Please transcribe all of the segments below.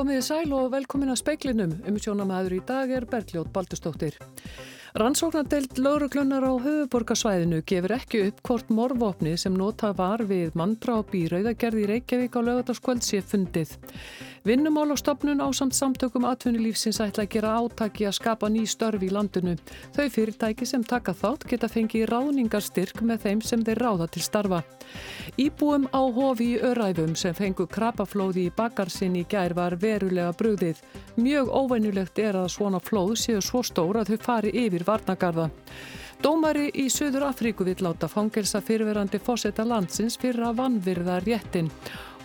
Komið í sæl og velkomin að speiklinum. Um sjónamaður í dag er Bergljót Baldustóttir. Rannsóknardelt lauruglunar á höfuborgarsvæðinu gefur ekki upp hvort morvopni sem nota var við mandráp í Rauðagerði í Reykjavík á lögataskvöld sé fundið. Vinnumál og stopnun á samt samtökum atvinnulífsins ætla að gera átaki að skapa ný störf í landinu. Þau fyrirtæki sem taka þátt geta fengið ráðningarstyrk með þeim sem þeir ráða til starfa. Íbúum á hofi í öræfum sem fengu krapaflóði í bakarsinn í gær var verulega brugðið. Mjög óvænulegt er að svona flóð séu svo stór að þau fari yfir varnagarða. Dómari í Suður Afríku vill láta fangelsa fyrirverandi fósetta landsins fyrir að vannvirða réttin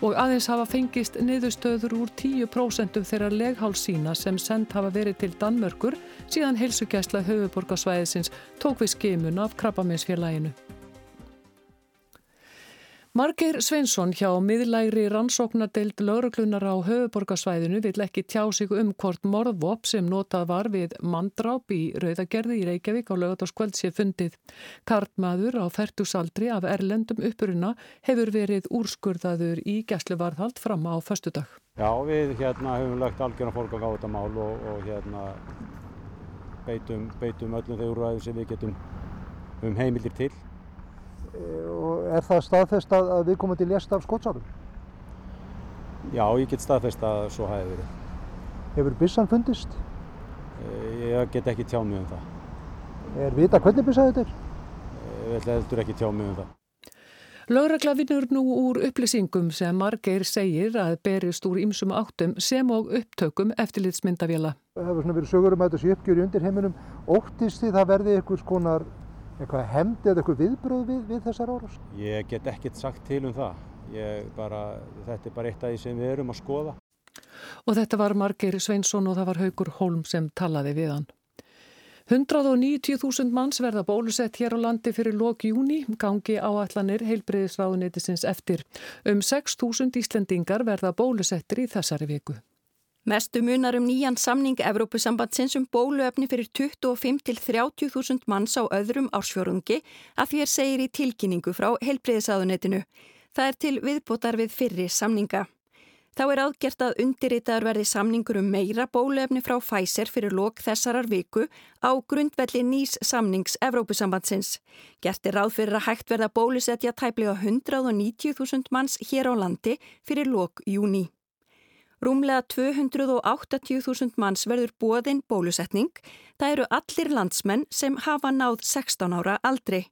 og aðeins hafa fengist niðurstöður úr 10% þeirra leghálsína sem send hafa verið til Danmörkur síðan heilsugjæsla höfuborgarsvæðisins tók við skimun af krabbaminsfélaginu. Margeir Sveinsson hjá miðlægri rannsóknardeild lauruglunar á höfuborgarsvæðinu vill ekki tjá sig um hvort morðvop sem notað var við mandráp í Rauðagerði í Reykjavík á lögataskvöld sé fundið. Kartmaður á færtusaldri af erlendum uppuruna hefur verið úrskurðaður í gæsluvarðhald fram á föstudag. Já, við hérna höfum lagt algjörna fólk að gá þetta mál og, og hérna beitum, beitum öllum þeir úrræðu sem við getum um heimildir til og er það staðfest að, að við komum til lést af skotsárum? Já, ég get staðfest að svo hafi verið. Hefur byssan fundist? Ég get ekki tjá mig um það. Er vita hvernig byssa þetta er? Ég heldur ekki tjá mig um það. Lögregla vinnur nú úr upplýsingum sem Margeir segir að berist úr ýmsum áttum sem og upptökum eftirlitsmyndavila. Það hefur verið sögur um að þessi uppgjör í undir heiminum. Óttist því það verði einhvers konar eitthvað hemdi eða eitthvað viðbröð við, við þessar árás? Ég get ekkert sagt til um það. Bara, þetta er bara eitt af því sem við erum að skoða. Og þetta var Margeir Sveinsson og það var Haugur Holm sem talaði við hann. 190.000 manns verða bólusett hér á landi fyrir lok júni, gangi áallanir heilbreyðisráðunetisins eftir. Um 6.000 Íslendingar verða bólusettir í þessari viku. Mestu munar um nýjan samning Evrópusambandsins um bóluefni fyrir 25 til 30.000 manns á öðrum ársfjörungi að því er segir í tilkynningu frá heilbreyðisráðunetinu. Það er til viðbótar við fyrri samninga. Þá er aðgert að undirritaður verði samningur um meira bólefni frá Pfizer fyrir lok þessarar viku á grundvelli nýs samnings Evrópusambandsins. Gert er ráð fyrir að hægt verða bólusetja tæplega 190.000 manns hér á landi fyrir lok júni. Rúmlega 280.000 manns verður bóðinn bólusetning. Það eru allir landsmenn sem hafa náð 16 ára aldri.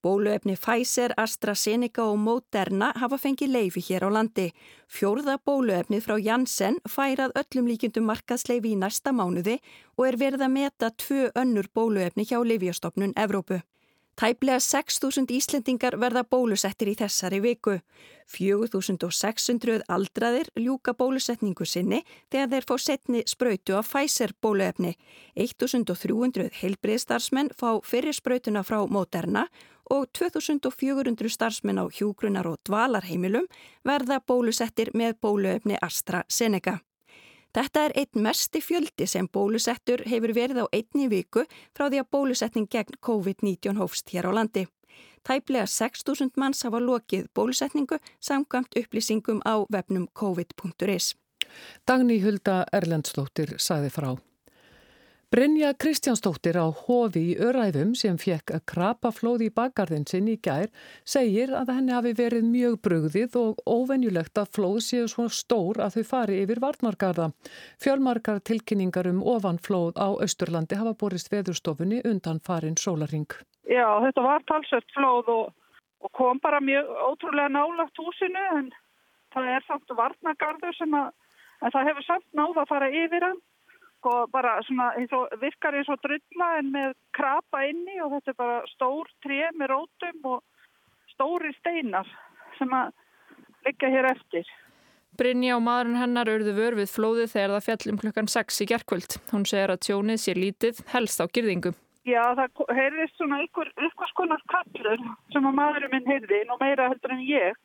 Bóluefni Pfizer, AstraZeneca og Moderna hafa fengið leifi hér á landi. Fjórða bóluefnið frá Janssen færað öllum líkjundum markaðsleifi í næsta mánuði og er verið að meta tvö önnur bóluefni hjá Livjastofnun Evrópu. Tæplega 6.000 Íslendingar verða bólusettir í þessari viku. 4.600 aldraðir ljúka bólusetningu sinni þegar þeir fá setni spröytu af Pfizer bóluefni. 1.300 heilbriðstarfsmenn fá fyrir spröytuna frá Moderna og 2.400 starfsmenn á hjúgrunar og dvalarheimilum verða bólusettir með bóluefni AstraZeneca. Þetta er einn mesti fjöldi sem bólusettur hefur verið á einni viku frá því að bólusetning gegn COVID-19 hófst hér á landi. Tæplega 6.000 manns hafa lokið bólusetningu samkvæmt upplýsingum á vefnum covid.is. Dagni Hulda Erlendstóttir saði frá. Brynja Kristjánsdóttir á hofi í Öræfum sem fekk að krapa flóði í bakgarðin sinn í gær segir að henni hafi verið mjög brugðið og óvenjulegt að flóð séu svona stór að þau fari yfir varnargarða. Fjölmarkar tilkynningar um ofanflóð á Östurlandi hafa borist veðurstofunni undan farin sólaring. Já, þetta var talsett flóð og, og kom bara mjög ótrúlega nálagt húsinu en það er samt varnargarður sem að, það hefur samt náða að fara yfir hann sko bara svona eins og, virkar eins og drulla en með krapa inni og þetta er bara stór tré með rótum og stóri steinar sem að liggja hér eftir. Brynja og maðurinn hennar örðu vör við flóðið þegar það fjallum klukkan 6 í gerkvöld. Hún segir að tjónið sé lítið, helst á gyrðingu. Já, það heyrðist svona ykkur, ykkur skonar kallur sem að maðurinn minn heyrði nú meira heldur en ég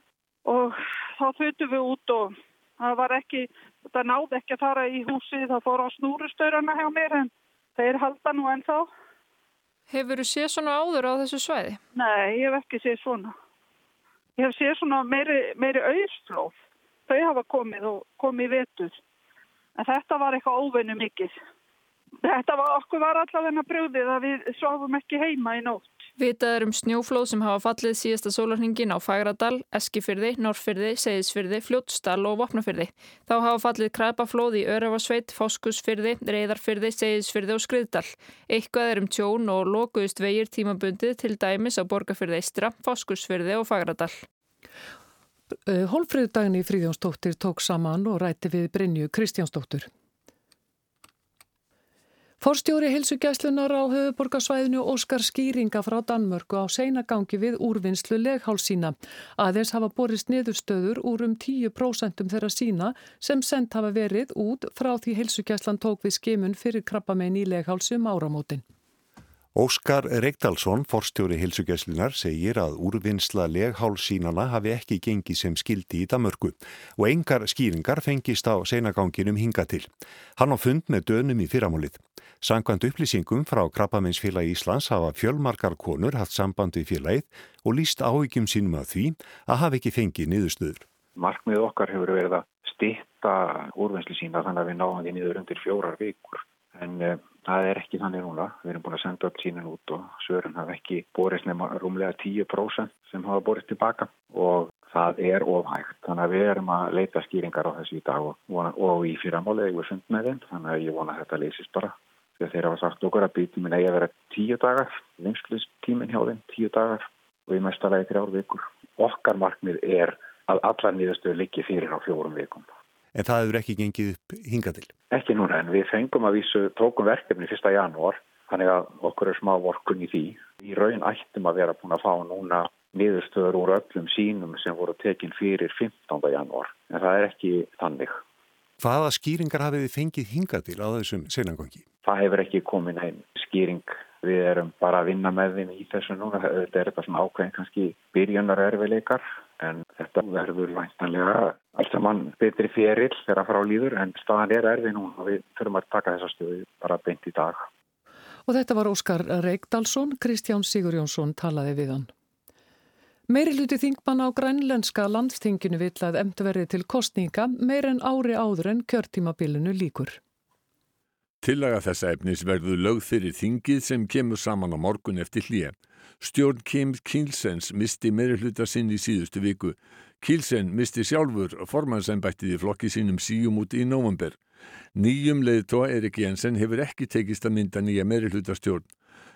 og þá þauðum við út og það var ekki það náði ekki að fara í húsi það fór á snúrustöyrana hjá mér en þeir halda nú ennþá Hefur þú séð svona áður á þessu svæði? Nei, ég hef ekki séð svona Ég hef séð svona meiri, meiri auðslóð þau hafa komið og komið vetur En þetta var eitthvað óvinni mikið. Þetta var okkur var allavega brjóðið að við sofum ekki heima í nótt. Vitaður um snjóflóð sem hafa fallið síðasta sólarhingin á Fagradal, Eskifyrði, Norrfyrði, Seyðisfyrði, Fljótsdal og Vopnafyrði. Þá hafa fallið kræpaflóð í Örafasveit, Foskusfyrði, Reyðarfyrði, Seyðisfyrði og Skriðdal. Eitthvað er um tjón og lokuðust vegir tímabundið til dæmis á Borgafyrði Eistra, Foskusfyrði og Fagradal. Hólfröðdagni Fríðjónsdóttir tók saman og rætti við Brynju Kristjánsdóttur. Forstjóri hilsugæslunar á höfuborgarsvæðinu Óskar Skýringa frá Danmörku á seinagangi við úrvinnslu leghálsína. Aðeins hafa borist niðurstöður úr um 10% þeirra sína sem sendt hafa verið út frá því hilsugæslan tók við skimun fyrir krabbamein í leghálsum áramótin. Óskar Reykdalsson, forstjóri hilsugæslunar, segir að úrvinnsla leghálsínana hafi ekki gengið sem skildi í Damörku og engar skýringar fengist á seinaganginum hinga til. Hann á fund með dönum í fyrramálið. Sankvæmt upplýsingum frá Krabbaminsfélagi Íslands hafa fjölmarkar konur haft samband við félagið og líst áhyggjum sínum að því að hafi ekki fengið niðurstöður. Markmið okkar hefur verið að stitta úrvinnslu sína þannig að við náðum því niður undir fjórar vikur en uh, það er ekki þannig núna. Við erum búin að senda upp sínin út og svörum hafa ekki borist nema rúmlega 10% sem hafa borist tilbaka og það er ofhægt. Þannig að við erum að leita skýringar á þessu í dag og, og í fyrramáli eða við fund með þeim þannig að ég vona að þetta leysist bara. Þegar þeir hafa sagt okkur að býtuminn eigi að vera tíu dagar, vinslustíminn hjá þeim tíu dagar og í mesta lagi þrjár vikur. Okkar markmið er að allar nýðastöðu liggi fyrir á fjórum vikum en það hefur ekki gengið upp hinga til. Ekki núna en við fengum að vísu tókum verkefni 1. janúar þannig að okkur er smá vorkun í því. Í raun ættum að vera búin að fá núna niðurstöður úr öllum sínum sem voru tekin fyrir 15. janúar en það er ekki þannig. Hvaða skýringar hafið þið fengið hinga til á þessum senangangi? Það hefur ekki komin einn skýring. Við erum bara að vinna með þeim í þessu núna. Þetta er eitthvað svona ákveðin kannski byrjunar erfileikar en þetta verður væntanlega allt saman betri fjerill þegar að fara á líður en staðan er erfið nú og við þurfum að taka þessa stöðu bara beint í dag. Og þetta var Óskar Reykdalsson, Kristján Sigur Jónsson talaði við hann. Meiri hluti þingmann á grænlenska landstinginu vill að emtverði til kostninga meir en ári áður en kjörtímabilinu líkur. Tillaga þessa efnis verður lögð fyrir þingið sem kemur saman á morgun eftir hlýja. Stjórn Kim Kielsens misti meiri hluta sinn í síðustu viku. Kielsen misti sjálfur formannsembættið í flokki sínum síum út í nóvember. Nýjum leiðtóa Erik Jensen hefur ekki tekist að mynda nýja meiri hluta stjórn.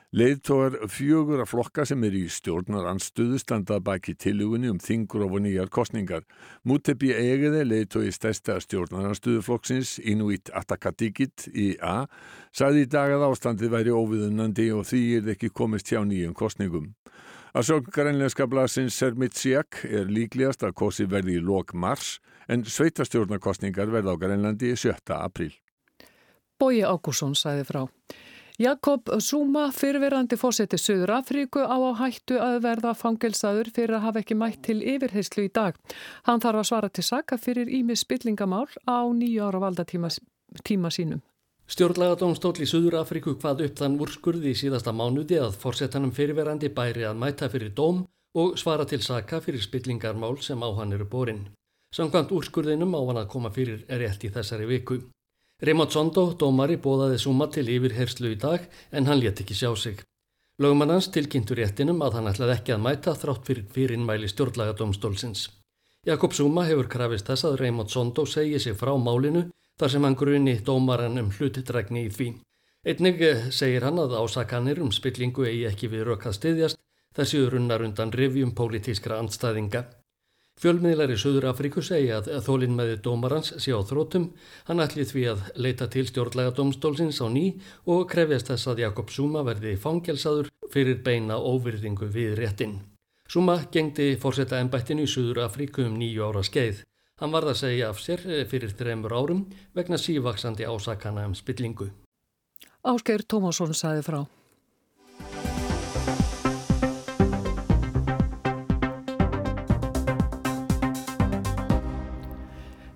Leiðtóar fjögur af flokka sem er í stjórnar anstöðu standað baki tilugunni um þingur og nýjar kostningar. Mútebi Egeði, leiðtói stærsta stjórnar anstöðu flokksins, Inuit Atakatikit í A, sagði í dag að ástandið væri óviðunandi og því er ekki komist hjá nýjum kostningum. Að sjók grænleiska blasins Sermitsiak er líklegast að kosi verði í lok mars en sveitastjórnarkostningar verði á Grænlandi 7. apríl. Bói Ágússon sæði frá. Jakob Zuma, fyrverandi fósetti Suður Afríku á að hættu að verða fangelsaður fyrir að hafa ekki mætt til yfirheyslu í dag. Hann þarf að svara til saka fyrir ímis spillingamál á nýju ára valdatíma tíma sínum. Stjórnlagadómstóll í Suður Afríku hvað upp þann úrskurði í síðasta mánuði að fórsetanum fyrirverandi bæri að mæta fyrir dóm og svara til saka fyrir spillingarmál sem á hann eru borin. Samkvæmt úrskurðinum á hann að koma fyrir er rétt í þessari viku. Raymond Sondo, dómari, bóðaði Suma til yfirherslu í dag en hann létt ekki sjá sig. Lögumann hans tilkynntur réttinum að hann ætlaði ekki að mæta þrátt fyrir fyrirmæli stjórnlaga domstólsins. Jakob Suma hefur krafist þess að Raymond Sondo segi sig frá málinu þar sem hann gruni dómaran um hlutitrækni í því. Einnig segir hann að ásakanir um spillingu eigi ekki við rökkað styðjast þessi runnar undan revjum pólitískra andstæðinga. Fjölmiðlar í Suður Afríku segja að þólinn meði dómarans sé á þrótum, hann ætli því að leita til stjórnlega domstólsins á ný og krefjast þess að Jakob Zuma verði fangelsaður fyrir beina óvirðingu við réttin. Zuma gengdi fórsetta ennbættinu í Suður Afríku um nýju ára skeið. Hann varð að segja af sér fyrir þreymur árum vegna sívaksandi ásakana um spillingu. Ásgeir Tómasson saði frá.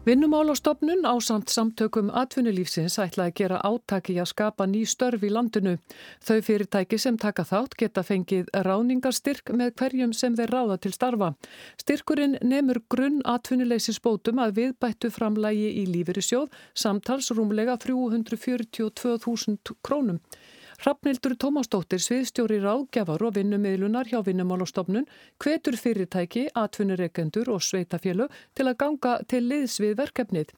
Vinnumálastofnun á samt samtökum atvinnulífsins ætla að gera átaki að skapa ný störf í landinu. Þau fyrirtæki sem taka þátt geta fengið ráningarstyrk með hverjum sem þeir ráða til starfa. Styrkurinn nemur grunn atvinnuleysisbótum að viðbættu framlægi í lífyrisjóð samtals rúmlega 342.000 krónum. Hrafnildur Tómasdóttir, sviðstjóri ráðgjafar og vinnumiðlunar hjá Vinnumálastofnun, hvetur fyrirtæki, atvinnureikendur og sveitafjölu til að ganga til liðs við verkefnið.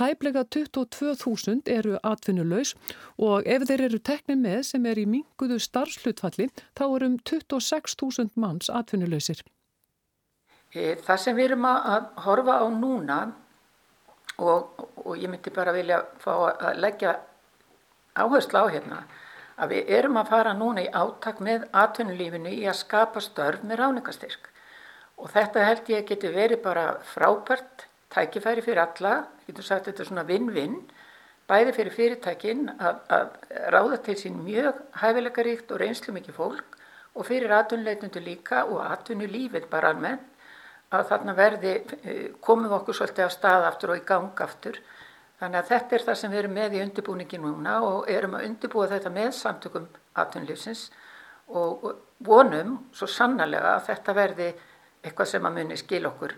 Tæplega 22.000 eru atvinnulegs og ef þeir eru tekni með sem er í minguðu starfslutfalli þá er um 26.000 manns atvinnulegsir. E, það sem við erum að horfa á núna og, og ég myndi bara vilja fá að leggja áherslu á hérna að við erum að fara núna í átak með atvinnulífinu í að skapa störf með ráningastyrk og þetta held ég geti verið bara frábært tækifæri fyrir alla, getur sagt þetta er svona vinn-vinn, bæði fyrir fyrirtækin að, að ráða til sín mjög hæfileikaríkt og reynslu mikið fólk og fyrir atvinnuleitundu líka og atvinnulífið bara almennt að þarna verði eh, komum okkur svolítið á stað aftur og í gang aftur Þannig að þetta er það sem við erum með í undirbúningi núna og erum að undirbúa þetta með samtökum atvinnlýfsins og vonum svo sannarlega að þetta verði eitthvað sem að muni skil okkur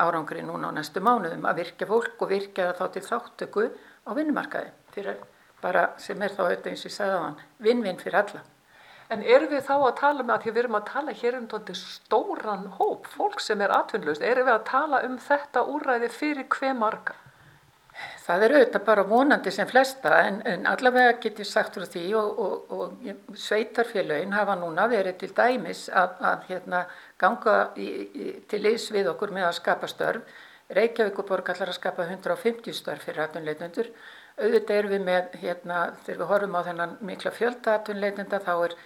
árangri núna á næstu mánuðum að virkja fólk og virkja það þá til þáttöku á vinnumarkaði fyrir bara sem er þá auðvitað eins og ég sagði á hann, vinn-vinn fyrir alla. En erum við þá að tala með að því við erum að tala hér um tóndi stóran hóp, fólk sem er atvinnlust, erum við að tala um þetta úræði fyrir hver marga? Það er auðvitað bara vonandi sem flesta en, en allavega get ég sagt frá því og, og, og sveitarfélagin hafa núna verið til dæmis að, að hérna, ganga í, í, til liðs við okkur með að skapa störf. Reykjavík og Borg allar að skapa 150 störf fyrir atvinnleitundur. Auðvitað erum við með, hérna, þegar við horfum á þennan mikla fjölda atvinnleitunda þá er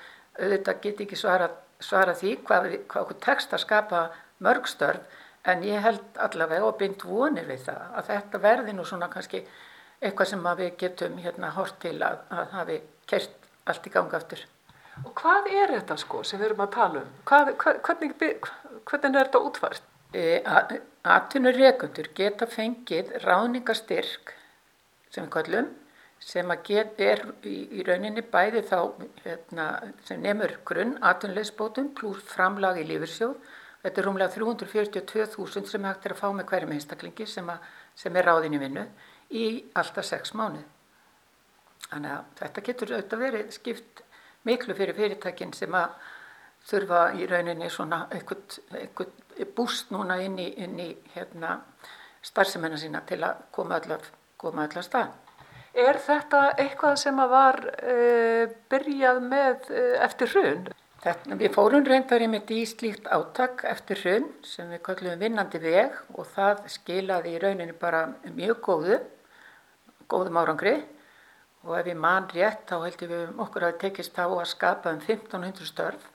auðvitað get ekki svara, svara því hvað, hvað okkur tekst að skapa mörg störf en ég held allavega og bynd vonir við það að þetta verði nú svona kannski eitthvað sem við getum hérna hort til að, að hafi kert allt í ganga aftur. Og hvað er þetta sko sem við erum að tala um? Hvað, hvernig, hvernig er þetta útvært? E, Atvinnur rekundur geta fengið ráðningastyrk sem við kallum sem að get, er í, í rauninni bæði þá hérna, sem nefnur grunn atvinnleysbótum pluss framlag í lífursjóð Þetta er rúmlega 342.000 sem hægt er að fá með hverjum einstaklingi sem, að, sem er ráðin í vinnu í alltaf sex mánuð. Þannig að þetta getur auðvitað verið skipt miklu fyrir fyrirtækinn sem að þurfa í rauninni svona eitthvað búst núna inn í, inn í hérna, starfsemennar sína til að koma allar, koma allar stað. Er þetta eitthvað sem að var uh, byrjað með uh, eftir hrun? Þetta, við fórum reyndar einmitt í slíkt áttak eftir hrun sem við kallum vinnandi veg og það skilaði í rauninni bara mjög góðu, góðum árangri og ef við mann rétt þá heldum við okkur að tekist á að skapa um 1500 störf.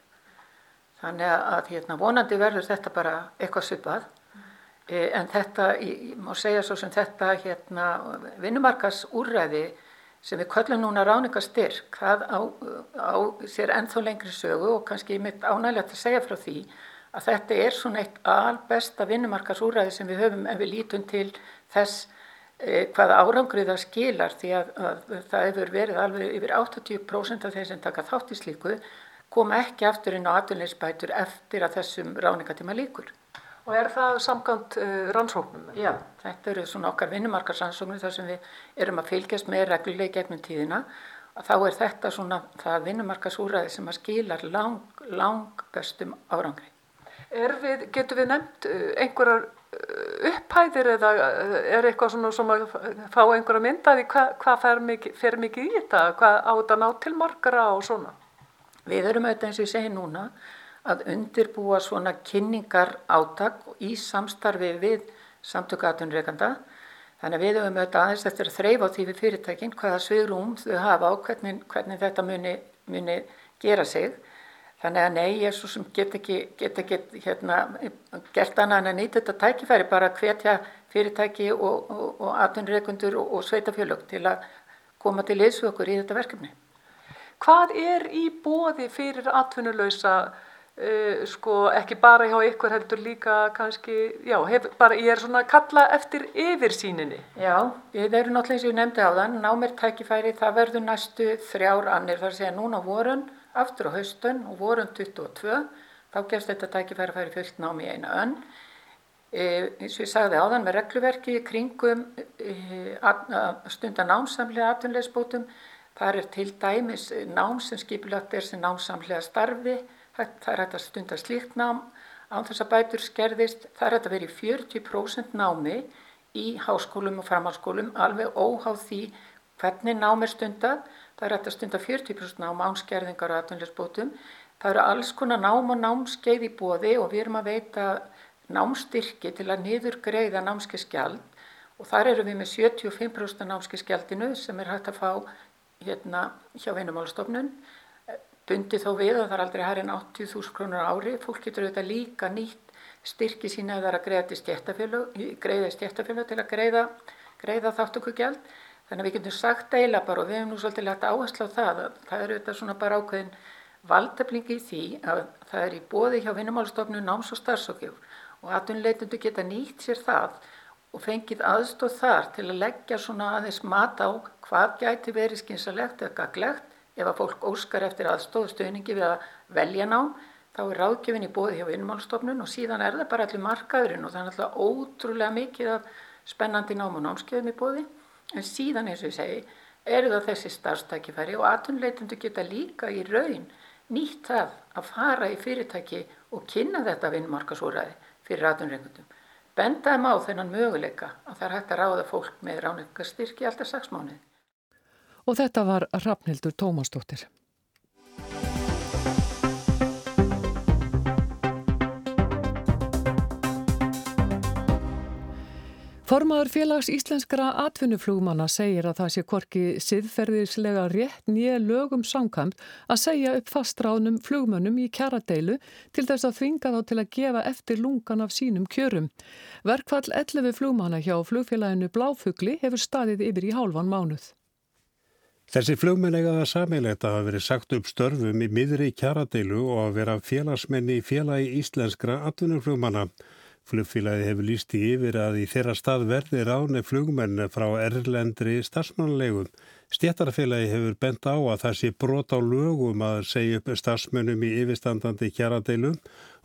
Þannig að hérna, vonandi verður þetta bara eitthvað svipað mm. en þetta, ég má segja svo sem þetta hérna, vinnumarkas úrræði sem við köllum núna ráningastyrk, það á, á sér ennþá lengri sögu og kannski mitt ánægilegt að segja frá því að þetta er svona eitt albesta vinnumarkasúræði sem við höfum ef við lítum til þess e, hvaða árangrið það skilar því að, að það hefur verið alveg yfir 80% af þeir sem taka þátt í slíku koma ekki aftur inn á atunleysbætur eftir að þessum ráningatíma líkur. Og er það samkant uh, rannsóknum? Já, þetta eru svona okkar vinnumarkarsrannsóknum þar sem við erum að fylgjast með regluleg gegnum tíðina. Þá er þetta svona það vinnumarkarsúræði sem að skilar lang, lang bestum árangri. Við, getur við nefnt uh, einhverjar uh, upphæðir eða er eitthvað svona sem að fá einhverja myndaði hvað hva fer, fer mikið í þetta? Hvað á þetta ná til margara og svona? Við erum auðvitað eins og ég segi núna að undirbúa svona kynningar átak í samstarfi við samtökuatunreikanda. Þannig að við höfum auðvitað aðeins eftir að þreyfa á því við fyrirtækinn hvaða svigrúm þau hafa á hvernig, hvernig þetta muni, muni gera sig. Þannig að nei, ég er svo sem get ekki, get ekki hérna, gert annað en að nýta þetta tækifæri bara að hvetja fyrirtæki og, og, og atunreikundur og, og sveitafjölög til að koma til liðsvökur í þetta verkefni. Hvað er í bóði fyrir atvinnulöysa Uh, sko ekki bara hjá ykkur heldur líka kannski, já, hef, bara, ég er svona að kalla eftir yfirsýninni. Já, við erum náttúrulega eins og ég nefndi á þann, námir tækifæri, það verður næstu þrjár annir, þar að segja núna vorun, aftur á haustun og vorun 22, þá gefst þetta tækifæri að færi fullt námi í eina önn. E, eins og ég sagði á þann með regluverki kringum e, stundar námsamlega aftunleisbótum, þar er til dæmis nám sem skipilagt er sem námsamlega starfi, það er hægt að stunda slíkt nám. Án þess að bætur skerðist, það er hægt að vera í 40% námi í háskólum og framhalskólum alveg óháð því hvernig nám er stundað, það er hægt að stunda 40% nám án skerðingar og aðtunleysbótum, það eru alls konar nám og námskeið í bóði og við erum að veita námstyrki til að niður greiða námskeiðskjald og þar eru við með 75% námskeiðskjaldinu sem er hægt að fá hérna hjá vinumálastofnun bundi þó við að það er aldrei hær en 80.000 krónur ári. Fólk getur auðvitað líka nýtt styrki sína eða að greiða til stjættafjölu til að greiða, greiða þáttökugjald. Þannig að við getum sagt eiginlega bara og við hefum nú svolítið lagt áherslu á það að það eru auðvitað svona bara ákveðin valdeflingi í því að það er í bóði hjá vinnumálstofnun náms og starfsókjur og aðunleitundu geta nýtt sér það og fengið aðstóð þar til að leggja svona aðeins mat á hvað gæti verið skynsalegt eða gaglegt Ef að fólk óskar eftir aðstóðu stöðningi við að velja nám, þá er ráðgjöfin í bóði hjá vinnmálstofnun og síðan er það bara allir markaðurinn og það er alltaf ótrúlega mikið af spennandi nám og námskeiðum í bóði. En síðan eins og ég segi, eru það þessi starfstækifæri og atunleitundu geta líka í raun nýtt það að fara í fyrirtæki og kynna þetta vinnmarkasúræði fyrir atunreikundum. Bendaðum á þennan möguleika að það er hægt að ráða fólk með ránleikastyrki alltaf 6 mánuði og þetta var Rafnildur Tómasdóttir. Formaður félags íslenskra atvinnuflugmanna segir að það sé korki siðferðislega rétt nýja lögum samkvæmt að segja upp fastráðnum flugmönnum í kjaradeilu til þess að þvinga þá til að gefa eftir lungan af sínum kjörum. Verkvall 11 flugmanna hjá flugfélaginu Bláfugli hefur staðið yfir í hálfan mánuð. Þessi flugmennegaða samilegt að hafa verið sagt upp störfum í miðri kjaradeilu og að vera félagsmenni í félagi íslenskra atvinnuflugmanna. Flugfélagi hefur líst í yfir að í þeirra stað verði ráni flugmenn frá erlendri starfsmannlegum. Stjættarfélagi hefur bent á að það sé brot á lögum að segja upp starfsmönnum í yfirstandandi kjaradeilum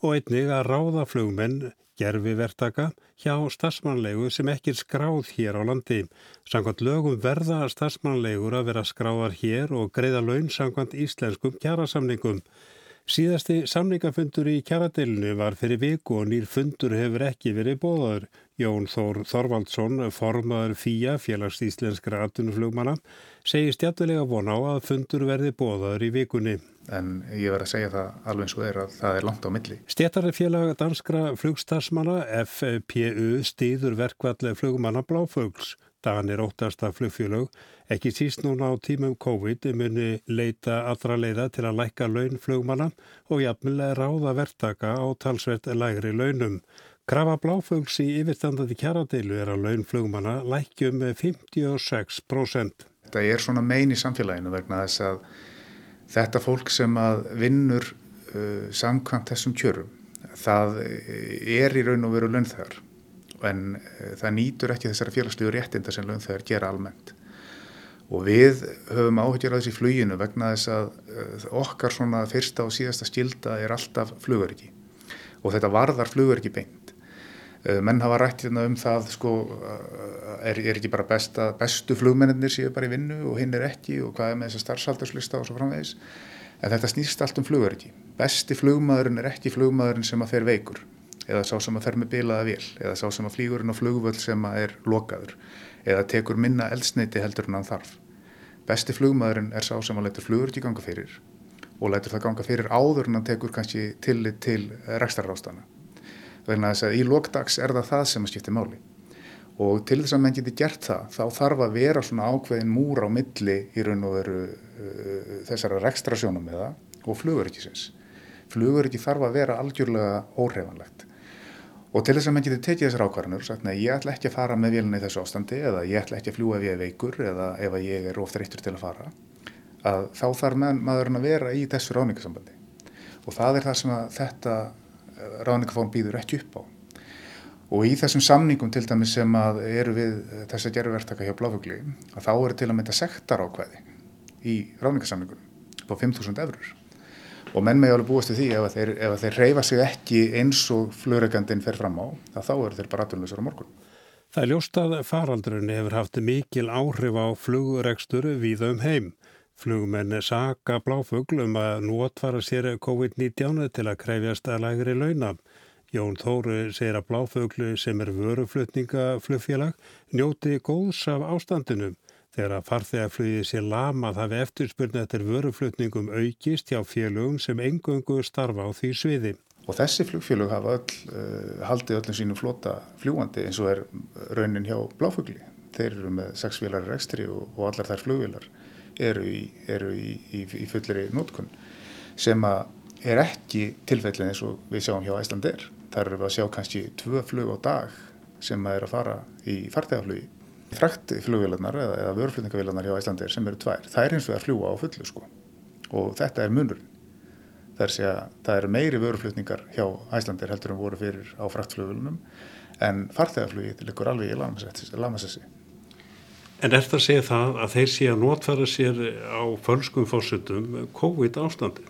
og einnig að ráða flugmenn gerfi verktaka hjá stafsmannlegu sem ekki er skráð hér á landi. Samkvæmt lögum verða stafsmannlegur að vera skráðar hér og greiða laun samkvæmt íslenskum kjærasamningum. Síðasti samningafundur í kjaradeilinu var fyrir viku og nýr fundur hefur ekki verið bóðaður. Jón Þór Þorvaldsson, formaður FÍA, félags íslenskra atunuflugmanna, segir stjættulega vona á að fundur verði bóðaður í vikunni en ég verð að segja það alveg eins og er að það er langt á milli. Stéttarfélag danskra flugstarsmanna FPU stýður verkvallega flugmanna Bláfugls. Danir óttasta flugfélög, ekki síst núna á tímum COVID muni leita allra leiða til að lækka laun flugmanna og jafnvel ráða verktaka á talsvert lægri launum. Krafa Bláfugls í yfirstandandi kjaradeilu er að laun flugmanna lækjum með 56%. Þetta er svona megin í samfélaginu vegna þess að Þetta fólk sem að vinnur uh, samkvæmt þessum kjörum, það er í raun og veru launþegar en uh, það nýtur ekki þessara félagslegu réttinda sem launþegar gera almennt. Og við höfum áhugjar að þessi fluginu vegna þess að uh, okkar svona fyrsta og síðasta skilda er alltaf flugverki og þetta varðar flugverki beint. Uh, menn hafa rætt hérna um það sko, uh, er, er ekki bara besta, bestu flugmennir séu bara í vinnu og hinn er ekki og hvað er með þessa starfsaldarslista og svo framvegis. En þetta snýst allt um flugverki. Besti flugmaðurinn er ekki flugmaðurinn sem að fer veikur eða sá sem að fer með bilaða vél eða sá sem að flýgurinn á flugvöld sem að er lokaður eða tekur minna eldsneiti heldur en hann þarf. Besti flugmaðurinn er sá sem að letur flugverki ganga fyrir og letur það ganga fyrir áður en hann tekur kannski tillit til rekstarrástana vegna þess að í lókdags er það það sem að skipta máli. Og til þess að menn geti gert það þá þarf að vera svona ákveðin múr á milli í raun og veru uh, þessara rekstra sjónum með það og flugurikisins. Fluguriki þarf að vera algjörlega óhreifanlegt og til þess að menn geti tekið þessar ákvarðanur sagt nei ég ætla ekki að fara með vélina í þessu ástandi eða ég ætla ekki að fljúa ef ég er veikur eða ef ég er ofta reittur til að fara að þá þarf maðurinn að vera í þessu ráningasambandi og það er það sem þetta ráðningafón býður ekki upp á. Og í þessum samningum til dæmis sem eru við þess að gerðverktaka hjá Bláfugli, að þá eru til að mynda sektar ákvæði í ráðningasamningunum på 5.000 eurur. Og menn með alveg búast við því ef þeir, ef þeir reyfa sig ekki eins og flugregandin fer fram á, þá eru þeir bara aðtunleysar á morgun. Það er ljóst að faraldrun hefur haft mikil áhrif á flugrekstur við um heim. Flugmenn saka bláfuglum að notfara sér COVID-19 til að krefjast að lægri launa. Jón Þóru segir að bláfuglu sem er vöruflutningaflugfélag njóti góðs af ástandinu. Þegar að farþegarflugið sé lamað hafi eftirspurni eftir vöruflutningum aukist hjá félögum sem engöngu starfa á því sviði. Og þessi flugfélög hafa öll, uh, haldið öllum sínum flota fljúandi eins og er raunin hjá bláfugli. Þeir eru með sex vélar rekstri og, og allar þær flugvélar eru í, eru í, í, í fullri nótkunn sem er ekki tilfellin eins og við sjáum hjá Æslandir. Þar eru við að sjá kannski tvö flug á dag sem er að fara í fartegaflugi. Frækt flugvélarnar eða, eða vörflutningavélarnar hjá Æslandir sem eru tvær, það er eins og að fljúa á fullu sko og þetta er munurinn. Það er að segja, það eru meiri vöruflutningar hjá Æslandir heldur en voru fyrir á fraktflugulunum en farþegarflugið liggur alveg í lamassessi. En er þetta að segja það að þeir sé að notfæra sér á fölskum fórsutum COVID ástandi?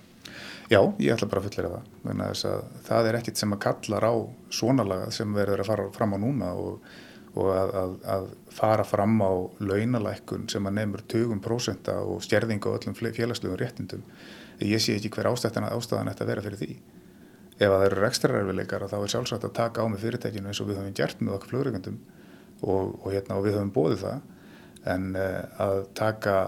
Já, ég ætla bara að fullera það. Það er ekkit sem að kallar á svona lagað sem verður að fara fram á núna og, og að, að, að fara fram á launalækun sem að nefnur 20% og stjerðinga á öllum félagslegum réttindum ég sé ekki hver ástæðan ætti að vera fyrir því ef það eru rekstrarerfileikar þá er sjálfsagt að taka á með fyrirtækinu eins og við höfum gert með okkur flugreikandum og, og, hérna, og við höfum bóðið það en uh, að taka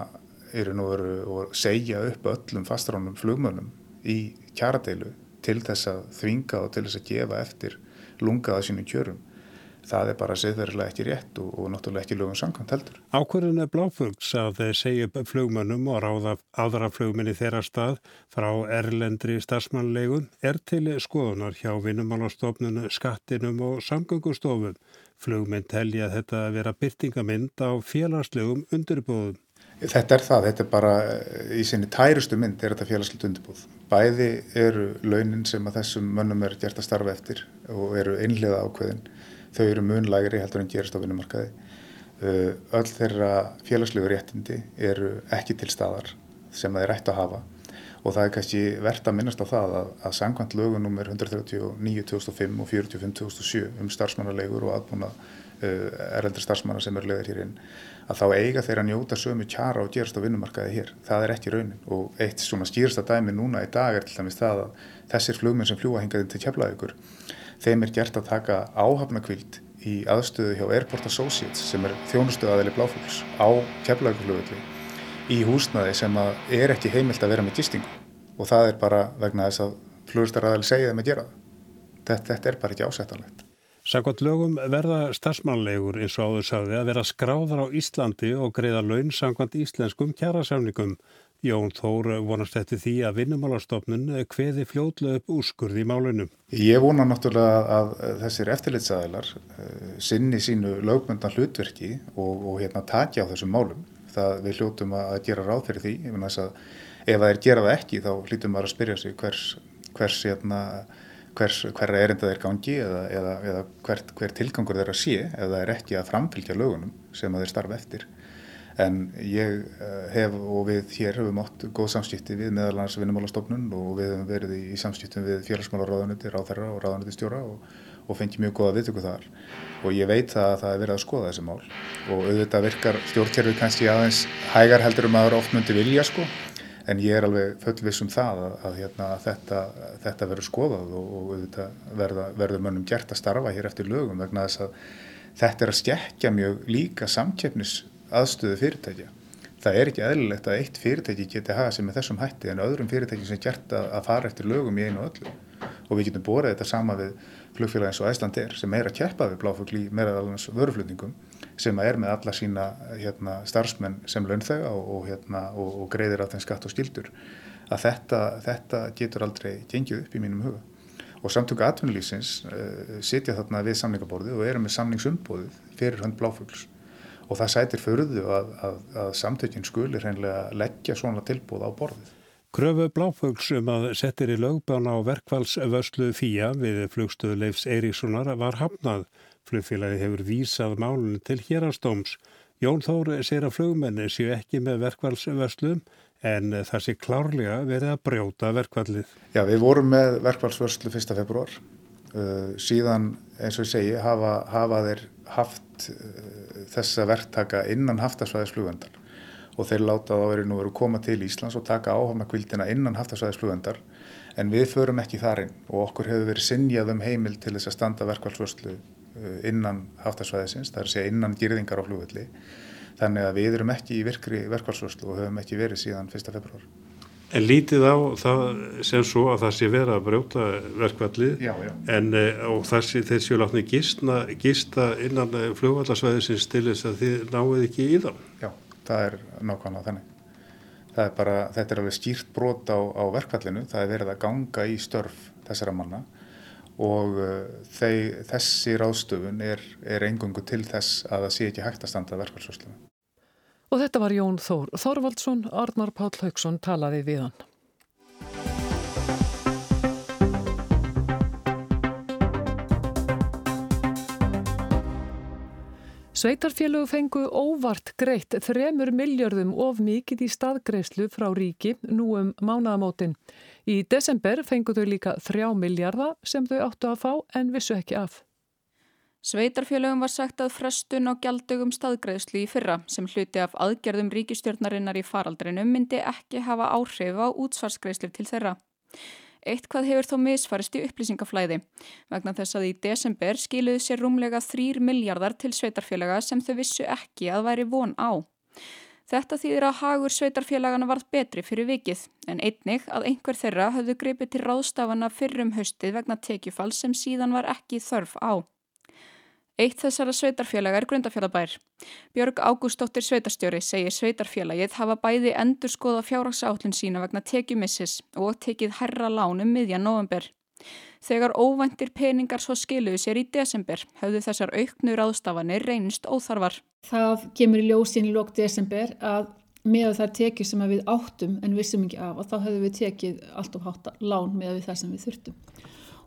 veru, og segja upp öllum fastránnum flugmönnum í kjaradeilu til þess að þvinga og til þess að gefa eftir lungaða sínum kjörum það er bara siðverðilega ekki rétt og, og náttúrulega ekki lögum samkvæmt heldur. Ákverðin er bláfugs að þeir segja upp flugmönnum og ráða aðra flugminni þeirra stað frá erlendri starfsmannlegun er til skoðunar hjá vinnumálastofnunu, skattinum og samgöngustofun. Flugminn telja þetta að vera byrtingamind á félagslegum undirbúðum. Þetta er það, þetta er bara í sinni tærustu mynd er þetta félagslegt undirbúð. Bæði eru launin sem að þessum mönnum er gert að starfa eftir og eru einlega ákveðin þau eru munlægri heldur en gerist á vinnumarkaði. Uh, öll þeirra félagslegu réttindi eru ekki til staðar sem það er rætt að hafa og það er kannski verðt að minnast á það að, að sangkvæmt lögunumir 139.2005 og 45.2007 um starfsmannalegur og aðbúna uh, erlendur starfsmanna sem eru leðir hér inn að þá eiga þeir að njóta sömu kjara og gerast á vinnumarkaði hér. Það er ekki raunin og eitt svona skýrsta dæmi núna í dag er til dæmis það að þessir flugminn sem fljúa hingaðinn til keflaðugur þeim er gert að taka áhafnakvild í aðstöðu hjá Airport Associates sem er þjónustu aðeili bláfugls á keflaguflugulli í húsnaði sem er ekki heimilt að vera með gistingu og það er bara vegna þess að flugurstar aðeili segja þeim að gera það. Þetta, þetta er bara ekki ásættanlegt. Sækvæmt lögum verða starfsmannlegur eins og áður sagði að vera skráðar á Íslandi og greiða laun sangvænt íslenskum kjærasamningum Jón Þór vonast eftir því að vinnumálastofnun hveði fljóðlega upp úrskurði í málunum. Ég vona náttúrulega að þessir eftirlitsæðilar eh, sinni sínu lögböndan hlutverki og, og hérna takja á þessum málum. Það við hljótum að gera ráð fyrir því. Ef það er gerað ekki þá hljótum maður að spyrja sig hvers, hvers, hérna, hvers hverra erinda þeir gangi eða, eða, eða hver, hver tilgangur þeir að sé ef það er ekki að framfylgja lögunum sem þeir starfa eftir en ég eh, hef og við hér höfum átt góð samskipti við meðalans vinnumálastofnun og við höfum verið í samskiptum við félagsmálaráðanuti, ráðherra og ráðanuti stjóra og, og fengið mjög góða viðtöku þar og ég veit að það er verið að skoða þessi mál og auðvitað virkar stjórnkerfið kannski aðeins hægar heldur um aðra oft myndi vilja sko en ég er alveg fullviss um það að, að hérna, þetta, þetta verður skoðað og, og auðvitað verða, verður mönnum gert að starfa hér eftir lögum vegna þess að þetta er að skekja mjög líka samkeppnis aðstöðu fyrirtækja. Það er ekki eðlilegt að eitt fyrirtæki geti hafa sem er þessum hætti en öðrum fyrirtæki sem gert að, að fara eftir lögum í einu og öllu. Og við getum borðið þetta sama við flugfélag eins og Æslandir sem er að keppa við bláfugl í meðalans vöruflutningum sem er með alla sína hérna, starfsmenn sem launþega og, og, hérna, og, og greiðir á þenn skatt og skildur. Að þetta, þetta getur aldrei gengið upp í mínum huga. Og samtöku atvinnulísins uh, sitja þarna við samningaborðið og eru með samningsumbóðið fyrir hönd bláfugls og það sætir förðu að, að, að samtökinn skulir hreinlega leggja svona tilbúð á borðið. Kröfu Bláfögs um að settir í lögbána á verkfallsvörslu FIA við flugstöðu Leifs Eiríkssonar var hafnað. Flugfélagi hefur vísað málun til hérastóms. Jón Þór segir að flugmenni séu ekki með verkfallsvörslu en það sé klárlega verið að brjóta verkfallið. Já, við vorum með verkfallsvörslu 1. februar. Uh, síðan, eins og ég segi, hafa, hafa þeir haft uh, þessa verktaka innan haftasvæðisflugvendar og þeir láta þá verið nú verið að koma til Íslands og taka áhafna kvildina innan haftasvæðisflugvendar en við förum ekki þar inn og okkur hefur verið sinjað um heimil til þess að standa verkvælsvörslu uh, innan haftasvæðisins, það er að segja innan girðingar á flugvelli þannig að við erum ekki í virkri verkvælsvörslu og höfum ekki verið síðan 1. februar. En lítið á það sem svo að það sé verið að brjóta verkvallið en eh, þessi þeir séu látni gista, innan flugvallarsvæðisins til þess að þið náðu ekki í það. Já það er nákvæmlega þannig. Er bara, þetta er alveg skýrt brot á, á verkfallinu, það er verið að ganga í störf þessara manna og uh, þeir, þessi ráðstöfun er, er engungu til þess að það sé ekki hægt að standa verkfallsvörslu. Og þetta var Jón Þór. Þorvaldsson, Arnar Páll Haugsson talaði við hann. Sveitarfélög fengu óvart greitt þremur miljardum of mikið í staðgreislu frá ríki nú um mánaðamótin. Í desember fengu þau líka þrjá miljarda sem þau áttu að fá en vissu ekki af. Sveitarfélögum var sagt að frestun á gjaldögum staðgreðslu í fyrra sem hluti af aðgerðum ríkistjórnarinnar í faraldrinu myndi ekki hafa áhrif á útsvarsgreðslu til þeirra. Eitthvað hefur þó misfarist í upplýsingaflæði vegna þess að í desember skiluðu sér rúmlega 3 miljardar til sveitarfélaga sem þau vissu ekki að væri von á. Þetta þýðir að hagur sveitarfélagana varð betri fyrir vikið en einnig að einhver þeirra höfðu greipið til ráðstafana fyrrum haustið vegna tekjufall sem síðan var ekki þörf á. Eitt þessara sveitarfélaga er grundafjallabær. Björg Ágústóttir sveitarstjóri segir sveitarfélagið hafa bæði endur skoða fjárhagsállun sína vegna tekjumissis og tekið herra lánum miðja november. Þegar óvæntir peningar svo skiluðu sér í desember hafðu þessar auknu ráðstafanir reynist óþarfar. Það kemur í ljósinn í lók desember að með þær tekið sem við áttum en vissum ekki af og þá hefðu við tekið allt of hátta lán með það sem við þurftum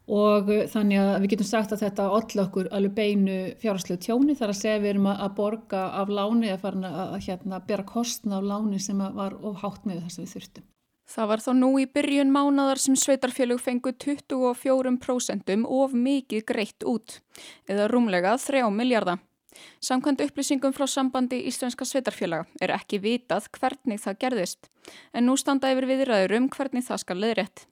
og uh, þannig að við getum sagt að þetta all okkur alveg beinu fjárháslega tjóni þar að segja við erum að borga af láni að fara að, hérna, bera kostna af láni sem var of hátt með þess að við þurftum. Það var þá nú í byrjun mánadar sem sveitarfélug fengu 24% of mikið greitt út eða rúmlega 3 miljardar. Samkvæmt upplýsingum frá sambandi Íslenska sveitarfélaga er ekki vitað hvernig það gerðist en nú standa yfir viðræður um hvernig það skal leðrétt.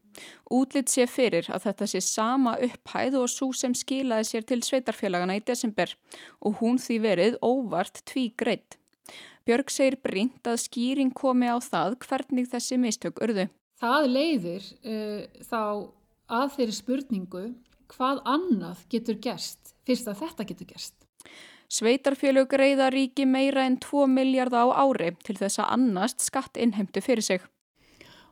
Útlitt sé fyrir að þetta sé sama upphæð og svo sem skilaði sér til sveitarfélagana í desember og hún því verið óvart tví greitt. Björg segir brínt að skýring komi á það hvernig þessi mistök urðu. Það leiðir uh, þá að þeirri spurningu hvað annað getur gerst fyrst að þetta getur gerst. Sveitarfélög greiða ríki meira en 2 miljardar á ári til þess að annast skatt innheimtu fyrir sig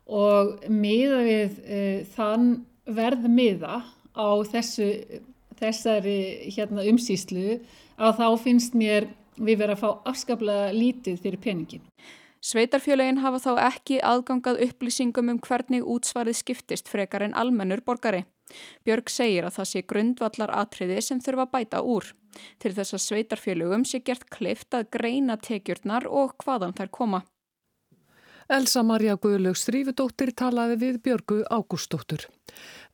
og miða við e, þann verð miða á þessu, þessari hérna, umsýslu að þá finnst mér við verið að fá afskaplega lítið fyrir peningin. Sveitarfjölegin hafa þá ekki aðgangað upplýsingum um hvernig útsvarið skiptist frekar en almennur borgari. Björg segir að það sé grundvallar atriði sem þurfa bæta úr. Til þess að sveitarfjölugum sé gert kleift að greina tekjurnar og hvaðan þær koma. Elsa Maria Guðlaugs Þrýfudóttir talaði við Björgu Ágústóttur.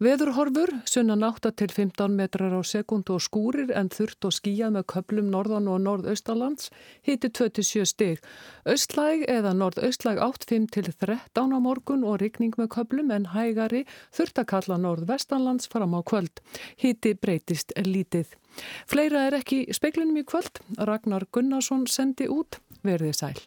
Veðurhorfur, sunnan 8 til 15 metrar á sekundu og skúrir en þurft og skíjað með köplum norðan og norðaustalands, hiti 27 stig. Östlæg eða norðaustlæg 8-5 til 13 á morgun og rigning með köplum en hægari þurft að kalla norðvestanlands fram á kvöld. Hiti breytist lítið. Fleira er ekki speiklinum í kvöld. Ragnar Gunnarsson sendi út. Verðið sæl.